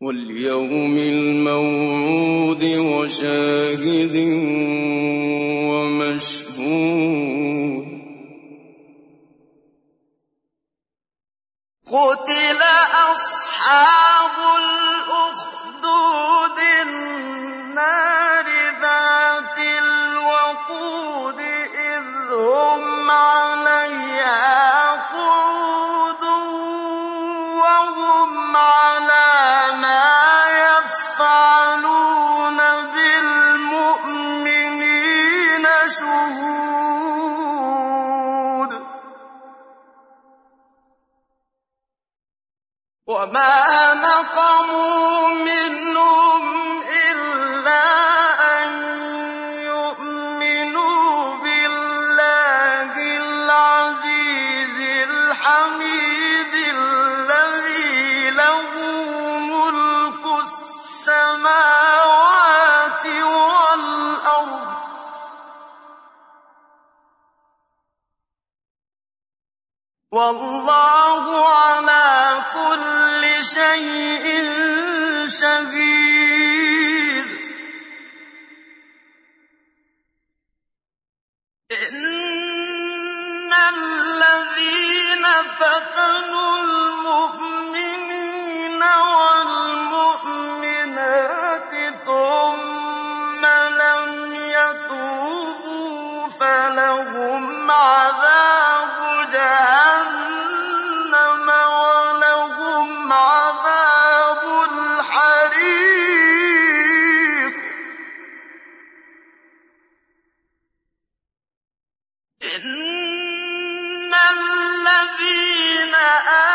واليوم الموعود وشاهد ومشهود. قتل وما نقموا منهم إلا أن يؤمنوا بالله العزيز الحميد الذي له ملك السماوات والأرض. والله آمنوا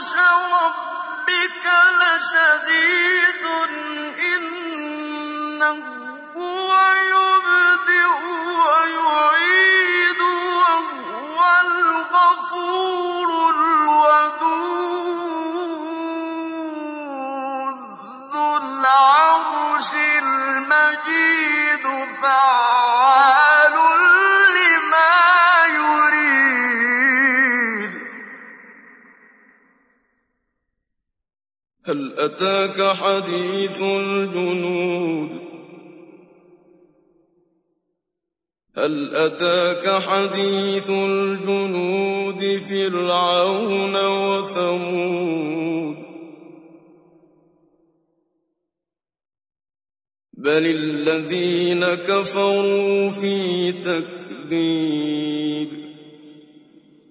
بطش ربك لشديد إنه هل أتاك حديث الجنود؟ هل أتاك حديث الجنود فرعون وثمود؟ بل الذين كفروا في تكذيب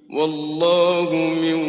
والله من